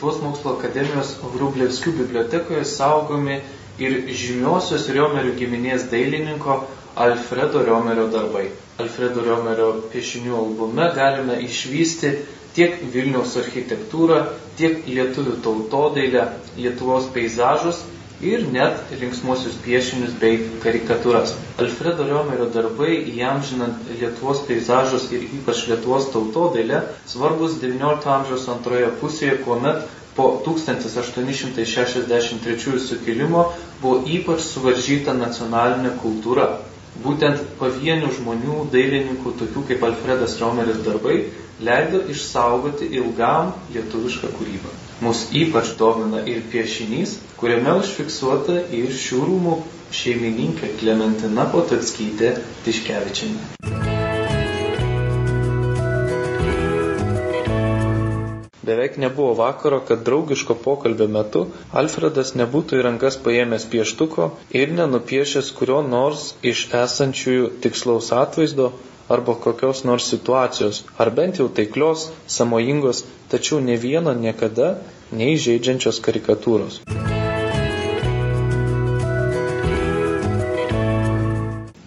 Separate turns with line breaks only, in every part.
Lietuvos mokslo akademijos Vrublevskių bibliotekoje saugomi ir žymiosios Riomerio giminės dailininko Alfredo Riomerio darbai. Alfredo Riomerio piešinių albume galime išvysti tiek Vilniaus architektūrą, tiek lietuvių tautodailę, Lietuvos peizažus ir net linksmuosius piešinius bei karikatūras. Alfredo Riomerio darbai įamžinant Lietuvos peizažus ir ypač Lietuvos tautodailę svarbus XIX amžiaus antroje pusėje, kuomet po 1863 sukilimo buvo ypač suvaržyta nacionalinė kultūra. Būtent pavienių žmonių, dailininkų, tokių kaip Alfredas Riomeris darbai, leido išsaugoti ilgam lietuvišką kūrybą. Mus ypač domina ir piešinys, kuriame užfiksuota ir šių rūmų šeimininkė Klementina Potockytė Tiškevičianė. Beveik nebuvo vakaro, kad draugiško pokalbio metu Alfredas nebūtų į rankas paėmęs pieštuko ir nenupiešęs kurio nors iš esančiųjų tikslaus atvaizdo arba kokios nors situacijos, ar bent jau taiklios, samojingos, tačiau ne vieno niekada neįžeidžiančios karikatūros.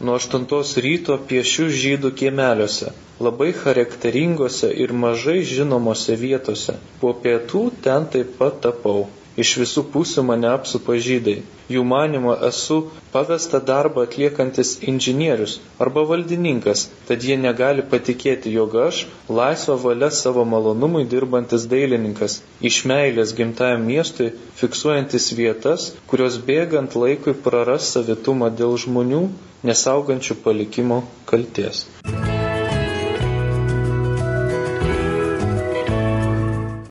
Nuo 8 ryto piešiu žydų kiemeliuose, labai charakteringose ir mažai žinomose vietose. Po pietų ten taip pat tapau. Iš visų pusių mane apsupa žydai. Jų manimo esu pavestą darbą atliekantis inžinierius arba valdininkas, tad jie negali patikėti, jog aš laisvą valią savo malonumui dirbantis dailininkas, iš meilės gimtajam miestui fiksuojantis vietas, kurios bėgant laikui praras savitumą dėl žmonių, nesaugančių palikimo kalties.